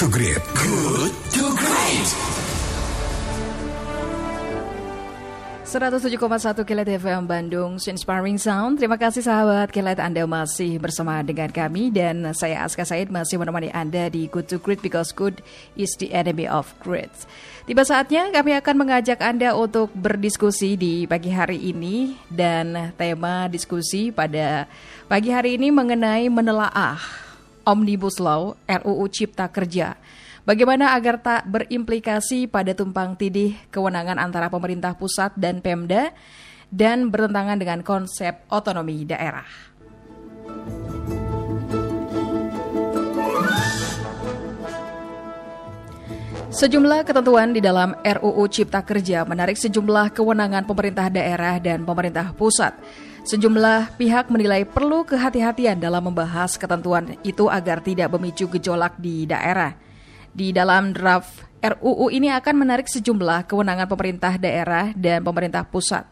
to Great. Good to Great. 107,1 Kilat FM Bandung, Inspiring Sound. Terima kasih sahabat Kilat Anda masih bersama dengan kami dan saya Aska Said masih menemani Anda di Good to Great because good is the enemy of great. Tiba saatnya kami akan mengajak Anda untuk berdiskusi di pagi hari ini dan tema diskusi pada pagi hari ini mengenai menelaah Omnibus Law RUU Cipta Kerja Bagaimana agar tak berimplikasi pada tumpang tidih kewenangan antara pemerintah pusat dan Pemda dan bertentangan dengan konsep otonomi daerah. Sejumlah ketentuan di dalam RUU Cipta Kerja menarik sejumlah kewenangan pemerintah daerah dan pemerintah pusat. Sejumlah pihak menilai perlu kehati-hatian dalam membahas ketentuan itu agar tidak memicu gejolak di daerah. Di dalam draft RUU ini akan menarik sejumlah kewenangan pemerintah daerah dan pemerintah pusat.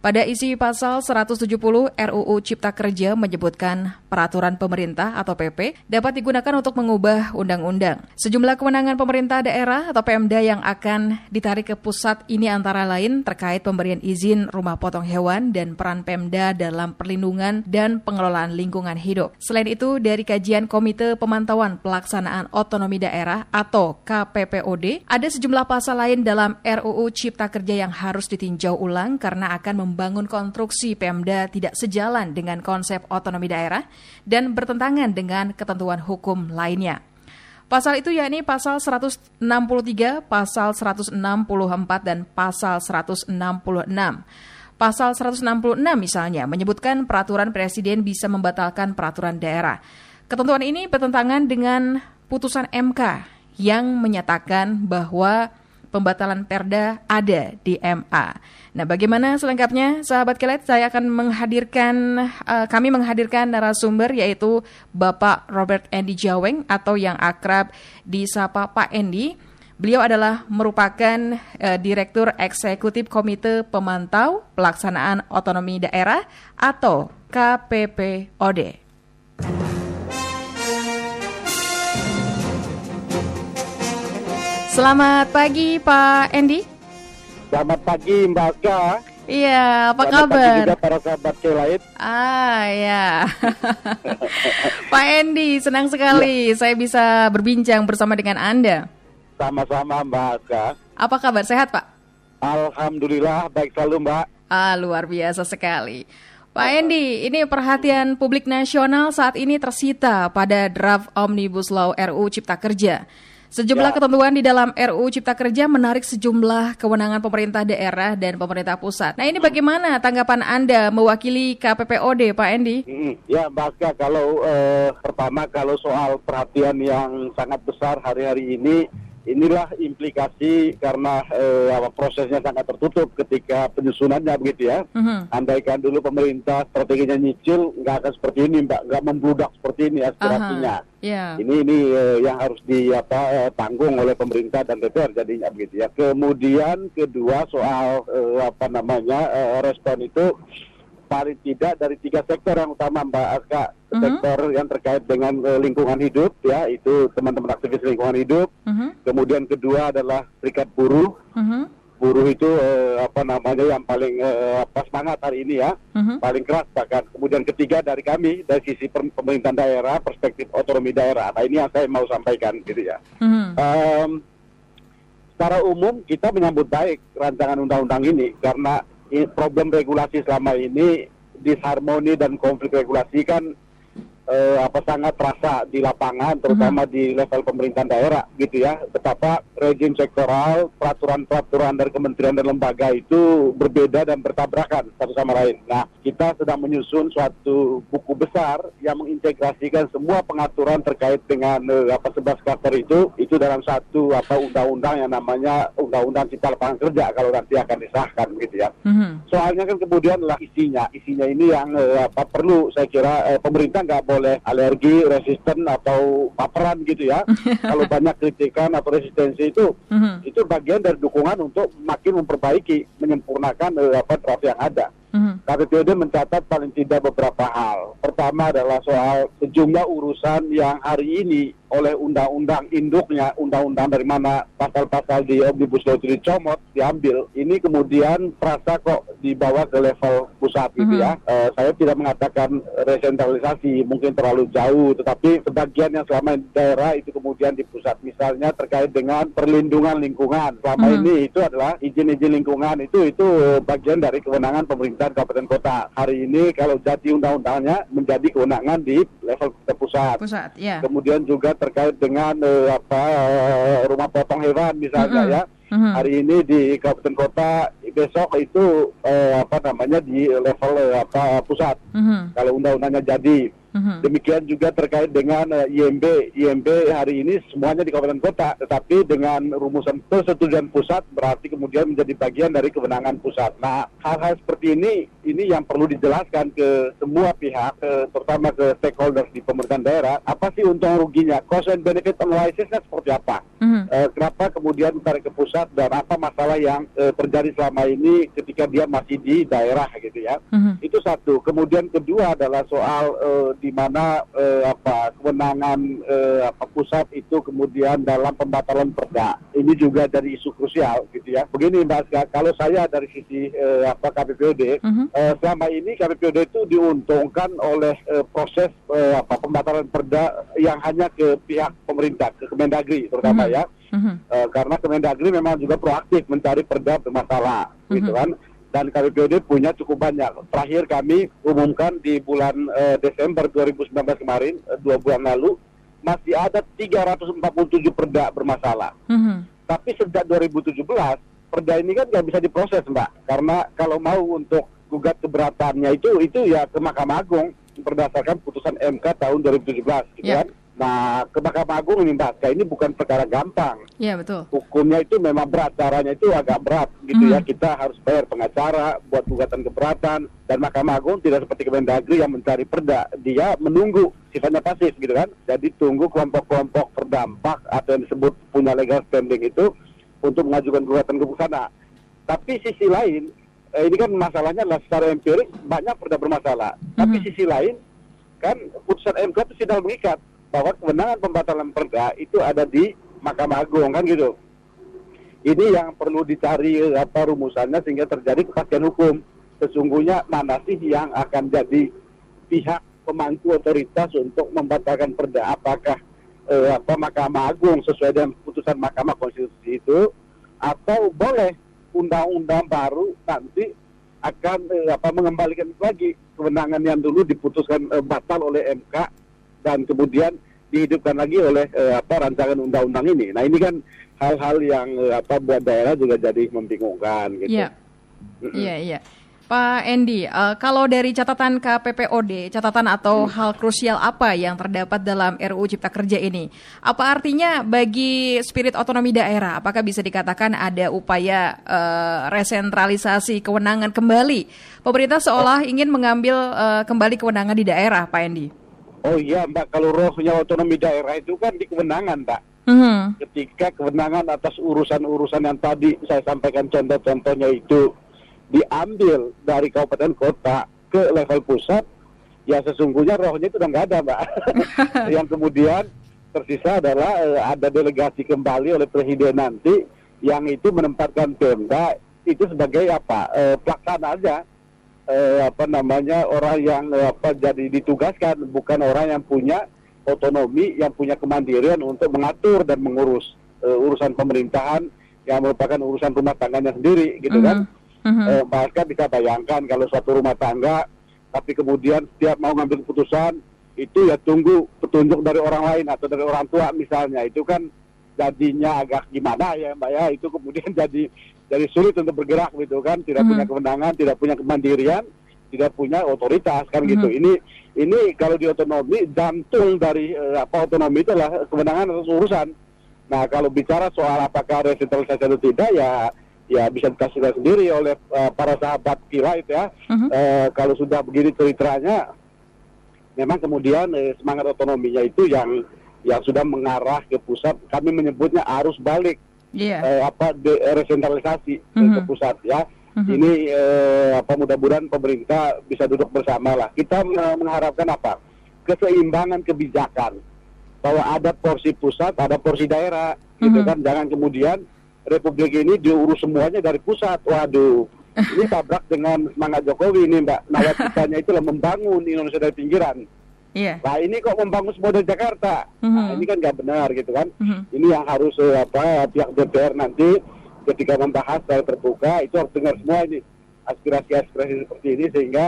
Pada isi pasal 170 RUU Cipta Kerja menyebutkan peraturan pemerintah atau PP dapat digunakan untuk mengubah undang-undang. Sejumlah kewenangan pemerintah daerah atau Pemda yang akan ditarik ke pusat ini antara lain terkait pemberian izin rumah potong hewan dan peran Pemda dalam perlindungan dan pengelolaan lingkungan hidup. Selain itu, dari kajian Komite Pemantauan Pelaksanaan Otonomi Daerah atau KPPOD, ada sejumlah pasal lain dalam RUU Cipta Kerja yang harus ditinjau ulang karena akan membangun konstruksi Pemda tidak sejalan dengan konsep otonomi daerah dan bertentangan dengan ketentuan hukum lainnya. Pasal itu yakni pasal 163, pasal 164, dan pasal 166. Pasal 166 misalnya menyebutkan peraturan presiden bisa membatalkan peraturan daerah. Ketentuan ini bertentangan dengan putusan MK yang menyatakan bahwa pembatalan perda ada di MA. Nah, bagaimana selengkapnya, sahabat kelet? Saya akan menghadirkan, uh, kami menghadirkan narasumber yaitu Bapak Robert Andy Jaweng atau yang akrab disapa Pak Andy. Beliau adalah merupakan uh, Direktur Eksekutif Komite Pemantau Pelaksanaan Otonomi Daerah atau KPPOD. Selamat pagi Pak Andy. Selamat pagi Mbak Aska. Iya, apa Selamat kabar? pagi juga para sahabat lain. Ah, ya. Pak Andy, senang sekali saya bisa berbincang bersama dengan Anda. Sama-sama Mbak Aska. Apa kabar? Sehat, Pak? Alhamdulillah baik selalu Mbak. Ah, luar biasa sekali. Pak Andy, ini perhatian publik nasional saat ini tersita pada draft Omnibus Law RUU Cipta Kerja. Sejumlah Ya. ketentuan di dalam RUU Cipta Kerja menarik sejumlah kewenangan pemerintah daerah dan pemerintah pusat. Nah, ini bagaimana tanggapan Anda mewakili KPPOD, Pak Andy? Mm-mm. Ya Mbak kalau eh, pertama kalau soal perhatian yang sangat besar hari-hari ini, inilah implikasi karena eh, apa, prosesnya sangat tertutup ketika penyusunannya begitu ya. Mhm. Andaikan dulu pemerintah strateginya nyicil, nggak akan seperti ini Mbak, nggak membludak seperti ini aspirasinya. Ya. Ini ini eh, yang harus di apa eh, tanggung oleh pemerintah dan DPR jadinya begitu ya. Kemudian kedua soal eh, apa namanya eh, respon itu paling tidak dari tiga sektor yang utama Mbak Aska. Mhm. Sektor yang terkait dengan eh, lingkungan hidup ya, itu teman-teman aktivis lingkungan hidup. Mhm. Kemudian kedua adalah serikat buruh. Mhm. Buruh itu eh, apa namanya yang paling eh, apa semangat hari ini ya Mhm. paling keras bahkan. Kemudian ketiga dari kami dari sisi pemerintahan daerah, perspektif otonomi daerah. Nah ini yang saya mau sampaikan gitu ya. Mhm. Em, secara umum kita menyambut baik rancangan undang-undang ini karena problem regulasi selama ini disharmoni dan konflik regulasi kan eh, apa sangat terasa di lapangan terutama di level pemerintahan daerah gitu ya betapa rejim sektoral peraturan-peraturan dari kementerian dan lembaga itu berbeda dan bertabrakan satu sama lain. Nah kita sedang menyusun suatu buku besar yang mengintegrasikan semua pengaturan terkait dengan eh, apa sebelas klaster itu itu dalam satu apa undang-undang yang namanya undang-undang cipta lapangan kerja kalau nanti akan disahkan gitu ya. Mhm. Soalnya kan kemudian lah isinya, isinya ini yang eh, apa perlu saya kira eh, pemerintah nggak boleh alergi, resisten atau baperan gitu ya. Kalau banyak kritikan atau resistensi itu, Mhm. itu bagian dari dukungan untuk makin memperbaiki, menyempurnakan eh, apa draft yang ada. Mhm. KPPOD mencatat paling tidak beberapa hal. Pertama adalah soal sejumlah urusan yang hari ini oleh undang-undang induknya, undang-undang dari mana pasal-pasal di Omnibus Law itu dicomot, diambil, ini kemudian terasa kok dibawa ke level pusat gitu ya. Eh, saya tidak mengatakan resentralisasi, mungkin terlalu jauh, tetapi sebagian yang selama di daerah itu kemudian di pusat. Misalnya terkait dengan perlindungan lingkungan. Selama Mhm. ini itu adalah izin-izin lingkungan itu itu bagian dari kewenangan pemerintah kabupaten kota. Hari ini kalau jadi undang-undangnya menjadi kewenangan di level pusat. Pusat, ya. Kemudian juga terkait dengan eh, apa eh, rumah potong hewan misalnya Mhm. ya. Mhm. Hari ini di kabupaten kota, besok itu eh, apa namanya di level eh, apa pusat. Mhm. Kalau undang-undangnya jadi. Mhm. Demikian juga terkait dengan eh, IMB. IMB hari ini semuanya di kabupaten kota, tetapi dengan rumusan persetujuan pusat berarti kemudian menjadi bagian dari kewenangan pusat. Nah, hal-hal seperti ini ini yang perlu dijelaskan ke semua pihak, ke- terutama ke stakeholders di pemerintahan daerah, apa sih untung ruginya, cost and benefit analysisnya seperti apa? Mhm. Eh, kenapa kemudian ditarik ke pusat dan apa masalah yang eh, terjadi selama ini ketika dia masih di daerah gitu ya? Mhm. Itu satu. Kemudian kedua adalah soal eh, di mana eh, apa kewenangan eh, apa pusat itu kemudian dalam pembatalan perda. Ini juga jadi isu krusial gitu ya. Begini Mbak Aska, kalau saya dari sisi eh, apa KPPOD Mhm. Eh, selama ini KPPOD itu diuntungkan oleh eh, proses eh, apa pembatalan perda yang hanya ke pihak pemerintah, ke Kemendagri terutama Mhm. ya. Mhm. Eh, karena Kemendagri memang juga proaktif mencari perda bermasalah gitu Mhm. kan dan KPPOD punya cukup banyak. Terakhir kami umumkan di bulan eh, Desember 2019 kemarin, eh, dua bulan lalu, masih ada 347 perda bermasalah. Mhm. Tapi sejak 2017, perda ini kan nggak bisa diproses, Mbak. Karena kalau mau untuk gugat keberatannya itu, itu ya ke Mahkamah Agung berdasarkan putusan MK tahun 2017, gitu Ya. kan. Nah, ke Mahkamah Agung ini, Mbak, ini bukan perkara gampang Ya, betul. hukumnya itu memang berat, caranya itu agak berat gitu ya. Mhm. Kita harus bayar pengacara buat gugatan keberatan dan Mahkamah Agung tidak seperti Kemendagri yang mencari perda, dia menunggu sifatnya pasif gitu kan. Jadi tunggu kelompok-kelompok terdampak atau yang disebut punya legal standing itu untuk mengajukan gugatan ke sana. Tapi sisi lain, eh, ini kan masalahnya adalah secara empirik banyak perda bermasalah. Tapi Mhm. sisi lain kan putusan MK itu sudah mengikat bahwa kewenangan pembatalan perda itu ada di Mahkamah Agung kan gitu. Ini yang perlu dicari apa rumusannya sehingga terjadi kepastian hukum. Sesungguhnya mana sih yang akan jadi pihak pemangku otoritas untuk membatalkan perda? Apakah eh, apa Mahkamah Agung sesuai dengan putusan Mahkamah Konstitusi itu atau boleh undang-undang baru nanti akan eh, apa mengembalikan lagi kewenangan yang dulu diputuskan eh, batal oleh MK dan kemudian dihidupkan lagi oleh eh, apa rancangan undang-undang ini. Nah ini kan hal-hal yang eh, apa buat daerah juga jadi membingungkan gitu. Iya. Iya, iya. Pak Endi, eh, kalau dari catatan KPPOD, catatan atau hal krusial apa yang terdapat dalam RUU Cipta Kerja ini? Apa artinya bagi spirit otonomi daerah? Apakah bisa dikatakan ada upaya eh, resentralisasi kewenangan kembali? Pemerintah seolah ingin mengambil eh, kembali kewenangan di daerah, Pak Endi. Oh iya Mbak, kalau rohnya otonomi daerah itu kan di kewenangan Mbak. Mhm. Ketika kewenangan atas urusan-urusan yang tadi saya sampaikan contoh-contohnya itu diambil dari kabupaten kota ke level pusat, ya sesungguhnya rohnya itu udah nggak ada Mbak. yang kemudian tersisa adalah eh, ada delegasi kembali oleh presiden nanti yang itu menempatkan Pemda itu sebagai apa eh, pelaksana aja eh, apa namanya orang yang eh, apa jadi ditugaskan bukan orang yang punya otonomi yang punya kemandirian untuk mengatur dan mengurus eh, urusan pemerintahan yang merupakan urusan rumah tangganya sendiri gitu kan Mhm. Eh, bahkan bisa bayangkan kalau suatu rumah tangga tapi kemudian setiap mau ngambil keputusan itu ya tunggu petunjuk dari orang lain atau dari orang tua misalnya itu kan jadinya agak gimana ya mbak ya itu kemudian jadi jadi sulit untuk bergerak gitu kan tidak Mhm. punya kewenangan tidak punya kemandirian tidak punya otoritas kan gitu Mhm. ini ini kalau di otonomi jantung dari eh, apa otonomi itu adalah kewenangan atas urusan nah kalau bicara soal apakah resentralisasi atau tidak ya ya bisa dikasih lihat sendiri oleh eh, para sahabat kira itu ya Mhm. Eh, kalau sudah begini ceritanya memang kemudian eh, semangat otonominya itu yang yang sudah mengarah ke pusat kami menyebutnya arus balik Iya. eh, apa de- resentralisasi eh, Mhm. ke pusat ya Mhm. ini eh, apa mudah-mudahan pemerintah bisa duduk bersama lah kita mengharapkan apa keseimbangan kebijakan bahwa ada porsi pusat, ada porsi daerah, gitu Mhm. kan. Jangan kemudian Republik ini diurus semuanya dari pusat. Waduh, ini tabrak dengan semangat Jokowi ini, Mbak. Nawacitanya itu adalah membangun Indonesia dari pinggiran. Iya. Nah ini kok membangun semua dari Jakarta. Nah, Mhm. ini kan nggak benar gitu kan. Mhm. Ini yang harus eh, apa pihak DPR nanti ketika membahas secara terbuka itu harus dengar semua ini aspirasi-aspirasi seperti ini sehingga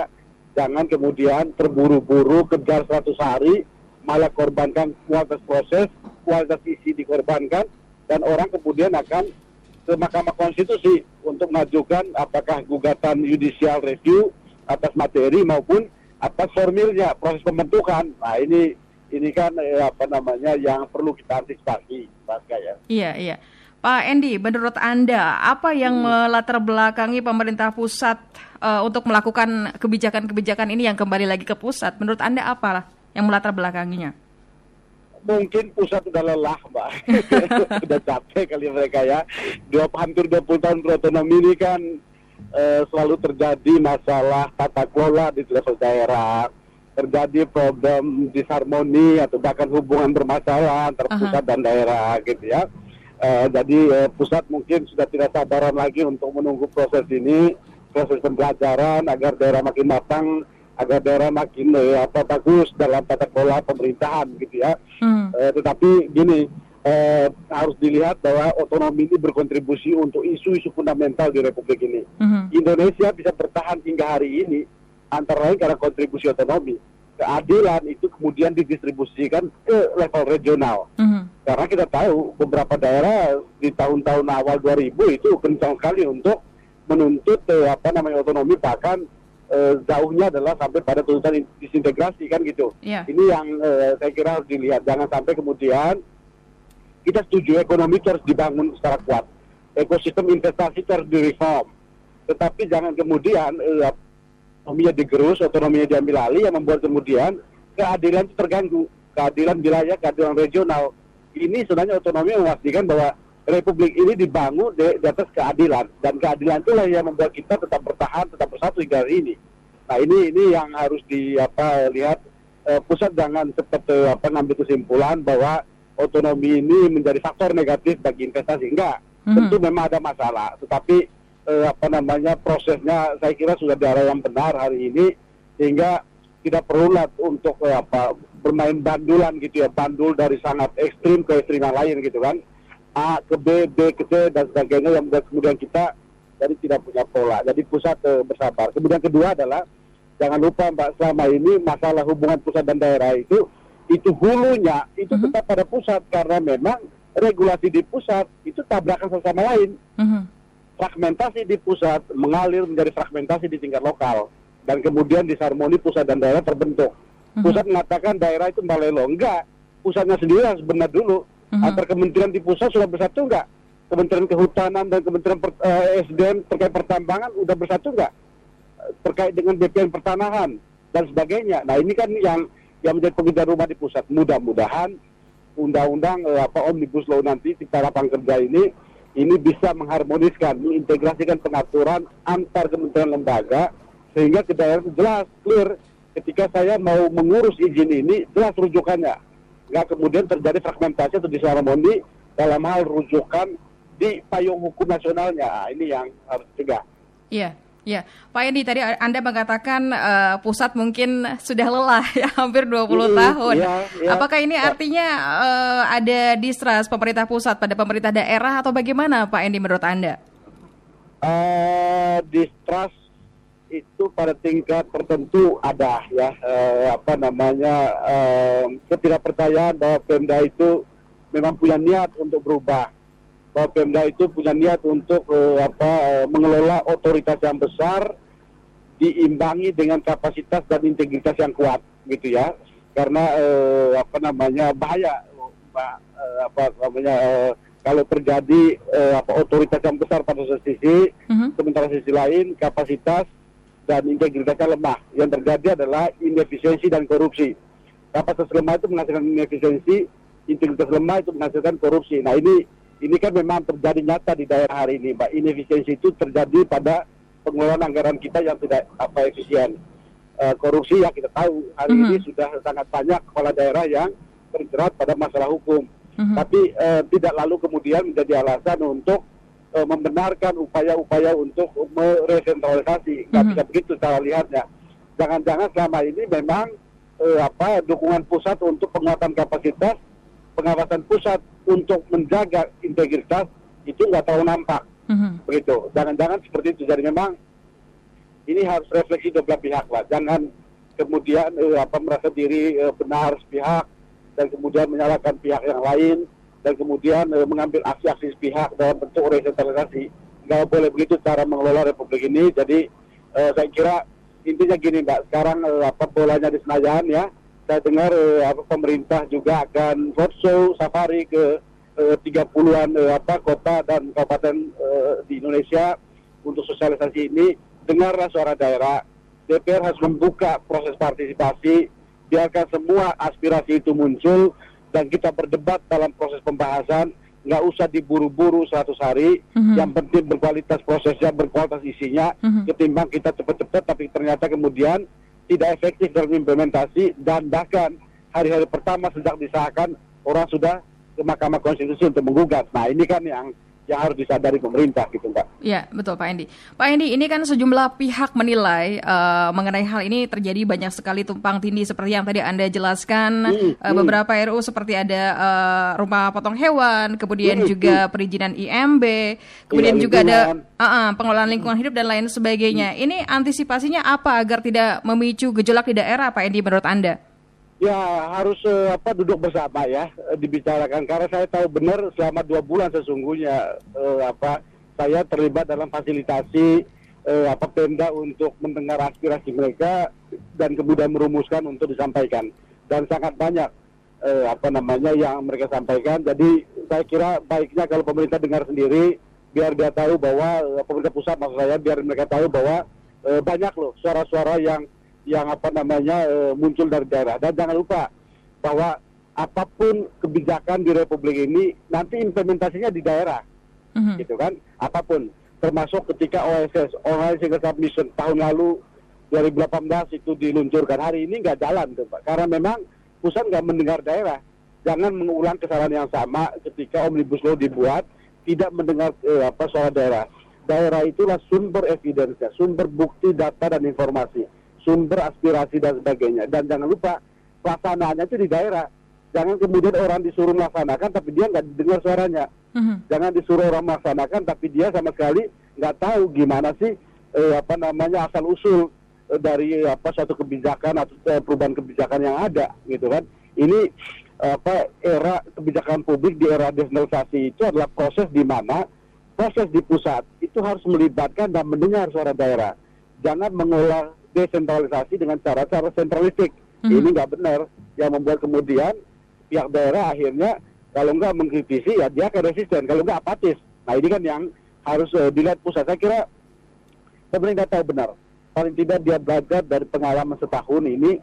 jangan kemudian terburu-buru kejar 100 hari malah korbankan kualitas proses, kualitas isi dikorbankan dan orang kemudian akan ke Mahkamah Konstitusi untuk mengajukan apakah gugatan judicial review atas materi maupun atas formilnya proses pembentukan. Nah ini ini kan eh, apa namanya yang perlu kita antisipasi, Mas ya. Iya, iya. Pak Endi, menurut Anda, apa yang melatar belakangi pemerintah pusat eh, untuk melakukan kebijakan-kebijakan ini yang kembali lagi ke pusat? Menurut Anda apa yang melatar belakanginya? Mungkin pusat sudah lelah, Mbak. sudah capek kali mereka ya. Dua, hampir 20 tahun berotonomi ini kan eh, selalu terjadi masalah tata kelola di level daerah. Terjadi problem disharmoni atau bahkan hubungan bermasalah antara pusat dan daerah gitu ya. Eh, jadi eh, pusat mungkin sudah tidak sabaran lagi untuk menunggu proses ini, proses pembelajaran agar daerah makin matang, agar daerah makin eh, apa bagus dalam tata kelola pemerintahan gitu ya. Hmm. Eh, tetapi gini eh, harus dilihat bahwa otonomi ini berkontribusi untuk isu-isu fundamental di Republik ini. Mhm. Indonesia bisa bertahan hingga hari ini antara lain karena kontribusi otonomi. Keadilan itu kemudian didistribusikan ke level regional. Mhm. Karena kita tahu beberapa daerah di tahun-tahun awal 2000 itu kencang sekali untuk menuntut eh, apa namanya otonomi bahkan eh, jauhnya adalah sampai pada tuntutan disintegrasi kan gitu. Iya. Ini yang eh, saya kira harus dilihat jangan sampai kemudian kita setuju ekonomi harus dibangun secara kuat. Ekosistem investasi harus direform. Tetapi jangan kemudian eh, otonominya digerus, otonominya diambil alih yang membuat kemudian keadilan itu terganggu. Keadilan wilayah, keadilan regional. Ini sebenarnya otonomi memastikan bahwa republik ini dibangun di, di atas keadilan dan keadilan itulah yang membuat kita tetap bertahan, tetap bersatu hingga hari ini. Nah ini ini yang harus di apa lihat eh, pusat jangan cepat eh, apa ngambil kesimpulan bahwa otonomi ini menjadi faktor negatif bagi investasi enggak. Mhm. Tentu memang ada masalah, tetapi eh, apa namanya prosesnya saya kira sudah di arah yang benar hari ini sehingga tidak perlu lah untuk eh, apa bermain bandulan gitu ya bandul dari sangat ekstrim ke ekstrim yang lain gitu kan A ke B B ke C dan sebagainya yang membuat kemudian kita jadi tidak punya pola jadi pusat eh, bersabar kemudian kedua adalah jangan lupa mbak selama ini masalah hubungan pusat dan daerah itu itu hulunya itu Mhm. tetap pada pusat karena memang regulasi di pusat itu tabrakan satu sama lain Mhm. fragmentasi di pusat mengalir menjadi fragmentasi di tingkat lokal dan kemudian disharmoni pusat dan daerah terbentuk. Mhm. Pusat mengatakan daerah itu balelo, enggak. Pusatnya sendiri harus benar dulu. Mhm. Antar kementerian di pusat sudah bersatu enggak? Kementerian Kehutanan dan Kementerian per, eh, SDM terkait pertambangan udah bersatu enggak? Eh, Terkait dengan BPN pertanahan dan sebagainya. Nah ini kan yang yang menjadi pekerjaan rumah di pusat. Mudah-mudahan undang-undang eh, apa omnibus law nanti cipta lapangan kerja ini ini bisa mengharmoniskan, mengintegrasikan pengaturan antar kementerian lembaga sehingga ke daerah jelas, clear. Ketika saya mau mengurus izin ini, jelas rujukannya. Nggak kemudian terjadi fragmentasi atau disharmoni dalam hal rujukan di payung hukum nasionalnya. Nah, ini yang harus dicegah. Iya, iya. Pak Endi, tadi Anda mengatakan eh, pusat mungkin sudah lelah ya, hampir 20 Hmm, tahun. iya, iya. Apakah ini Ya. artinya eh, ada distrust pemerintah pusat pada pemerintah daerah atau bagaimana Pak Endi menurut Anda? eh distrust itu pada tingkat tertentu ada ya. Eh, apa namanya eh, ketidakpercayaan bahwa Pemda itu memang punya niat untuk berubah. Bahwa Pemda itu punya niat untuk eh, apa mengelola otoritas yang besar diimbangi dengan kapasitas dan integritas yang kuat gitu ya. Karena eh, apa namanya bahaya eh, apa namanya eh, kalau terjadi eh, apa otoritas yang besar pada satu sisi Mhm. sementara sisi lain kapasitas dan integritasnya lemah. Yang terjadi adalah inefisiensi dan korupsi. Kapasitas lemah itu menghasilkan inefisiensi, integritas lemah itu menghasilkan korupsi. Nah ini ini kan memang terjadi nyata di daerah hari ini, Mbak. Inefisiensi itu terjadi pada pengelolaan anggaran kita yang tidak apa efisien. Eh, korupsi ya kita tahu hari Mhm. ini sudah sangat banyak kepala daerah yang berjerat pada masalah hukum. Mhm. Tapi eh, tidak lalu kemudian menjadi alasan untuk eh, membenarkan upaya-upaya untuk meresentralisasi. Nggak Mhm. bisa begitu cara lihatnya. Jangan-jangan selama ini memang eh, apa dukungan pusat untuk penguatan kapasitas, pengawasan pusat untuk menjaga integritas itu nggak terlalu nampak Mhm. begitu. Jangan-jangan seperti itu. Jadi memang ini harus refleksi dua belah pihak lah. Jangan kemudian eh, apa merasa diri eh, benar sepihak dan kemudian menyalahkan pihak yang lain dan kemudian eh, mengambil aksi-aksi sepihak dalam bentuk resentralisasi. Nggak boleh begitu cara mengelola republik ini. Jadi eh, saya kira intinya gini mbak. Sekarang eh, apa bolanya di Senayan ya. Saya dengar eh, apa pemerintah juga akan roadshow safari ke eh, 30-an eh, apa kota dan kabupaten eh, di Indonesia untuk sosialisasi ini dengarlah suara daerah. DPR harus membuka proses partisipasi, biarkan semua aspirasi itu muncul dan kita berdebat dalam proses pembahasan. Nggak usah diburu-buru 100 hari. Mhm. Yang penting berkualitas prosesnya, berkualitas isinya. Mhm. Ketimbang kita cepat-cepat tapi ternyata kemudian tidak efektif dalam implementasi dan bahkan hari-hari pertama sejak disahkan orang sudah ke Mahkamah Konstitusi untuk menggugat. Nah ini kan yang yang harus disadari pemerintah gitu Mbak. Ya, betul Pak Endi. Pak Endi, ini kan sejumlah pihak menilai eh, mengenai hal ini terjadi banyak sekali tumpang tindih seperti yang tadi Anda jelaskan. Hmm, hmm. beberapa RU seperti ada eh, rumah potong hewan, kemudian Hmm, juga perizinan IMB, kemudian Iya, juga ada ah, ah, pengelolaan lingkungan hidup dan lain sebagainya. Ini antisipasinya apa agar tidak memicu gejolak di daerah, Pak Endi menurut Anda? Ya harus eh, apa duduk bersama ya eh, dibicarakan. Karena saya tahu benar selama dua bulan sesungguhnya eh, apa saya terlibat dalam fasilitasi eh, apa Pemda untuk mendengar aspirasi mereka dan kemudian merumuskan untuk disampaikan. Dan sangat banyak eh, apa namanya yang mereka sampaikan. Jadi saya kira baiknya kalau pemerintah dengar sendiri biar dia tahu bahwa eh, pemerintah pusat maksud saya biar mereka tahu bahwa eh, banyak loh suara-suara yang yang apa namanya eh, muncul dari daerah. Dan jangan lupa bahwa apa pun kebijakan di republik ini nanti implementasinya di daerah. Mhm. gitu kan? Apa pun. Termasuk ketika OSS online single submission tahun lalu 2018 itu diluncurkan. Hari ini nggak jalan tuh pak. Karena memang pusat nggak mendengar daerah. Jangan mengulang kesalahan yang sama ketika omnibus law dibuat tidak mendengar eh, apa suara daerah. Daerah itulah sumber evidence sumber bukti data dan informasi sumber aspirasi dan sebagainya. Dan jangan lupa pelaksanaannya itu di daerah. Jangan kemudian orang disuruh melaksanakan tapi dia nggak dengar suaranya. Mhm. jangan disuruh orang melaksanakan tapi dia sama sekali nggak tahu gimana sih eh, apa namanya asal usul eh, dari apa suatu kebijakan atau eh, perubahan kebijakan yang ada gitu kan. Ini apa era kebijakan publik di era desentralisasi itu adalah proses di mana proses di pusat itu harus melibatkan dan mendengar suara daerah. Jangan mengolah desentralisasi dengan cara-cara sentralistik. Mhm. ini nggak benar. Yang membuat kemudian pihak daerah akhirnya kalau nggak mengkritisi ya dia akan resisten. Kalau nggak apatis. Nah ini kan yang harus eh, dilihat pusat. Saya kira pemerintah tahu benar. Paling tidak dia belajar dari pengalaman setahun ini.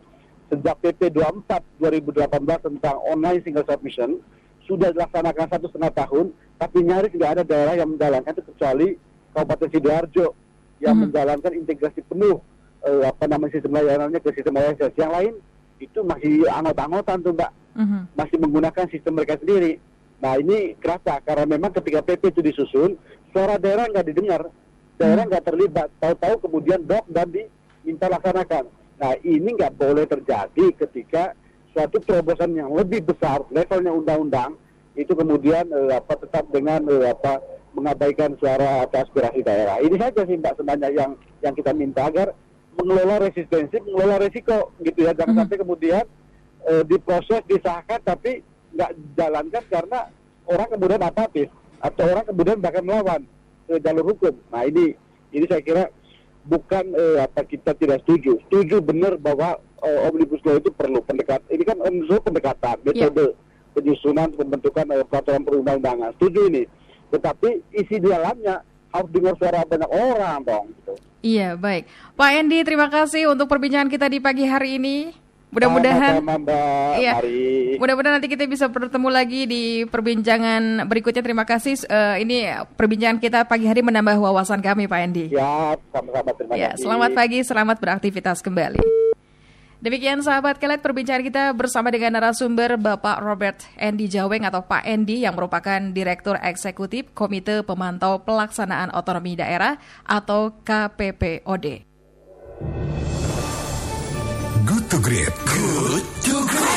Sejak PP 24 2018 tentang online single submission sudah dilaksanakan satu setengah tahun tapi nyaris nggak ada daerah yang menjalankan itu kecuali Kabupaten Sidoarjo yang Mhm. menjalankan integrasi penuh eh, apa namanya sistem layanannya ke sistem OSS yang lain itu masih angot-angotan tuh mbak Mhm. masih menggunakan sistem mereka sendiri. Nah ini kerasa karena memang ketika PP itu disusun, suara daerah nggak didengar, daerah nggak terlibat, tahu-tahu kemudian dok dan diminta laksanakan. Nah ini nggak boleh terjadi ketika suatu terobosan yang lebih besar, levelnya undang-undang, itu kemudian eh, apa tetap dengan eh, apa mengabaikan suara atau aspirasi daerah. Ini saja sih mbak sebenarnya yang yang kita minta agar mengelola resistensi, mengelola resiko gitu ya, jangan Mhm. sampai kemudian eh, diproses disahkan tapi nggak jalankan karena orang kemudian apatis atau orang kemudian bahkan melawan ke jalur hukum. Nah ini ini saya kira bukan eh, apa kita tidak setuju. Setuju benar bahwa eh, omnibus law itu perlu pendekat. Ini kan omnibus law pendekatan, metode penyusunan pembentukan eh, peraturan perundang-undangan. Setuju ini. Tetapi isi di dalamnya harus dengar suara banyak orang dong. Gitu. Iya, baik. Pak Endi, terima kasih untuk perbincangan kita di pagi hari ini. Mudah-mudahan. Iya. Mudah-mudahan nanti kita bisa bertemu lagi di perbincangan berikutnya. Terima kasih. Eh, ini perbincangan kita pagi hari menambah wawasan kami, Pak Endi. Ya, sama-sama terima Ya, selamat pagi, selamat beraktivitas kembali. Demikian sahabat kelet perbincangan kita bersama dengan narasumber Bapak Robert Endi Jaweng atau Pak Endi yang merupakan Direktur Eksekutif Komite Pemantau Pelaksanaan Otonomi Daerah atau KPPOD. Good to Great. Good to Great.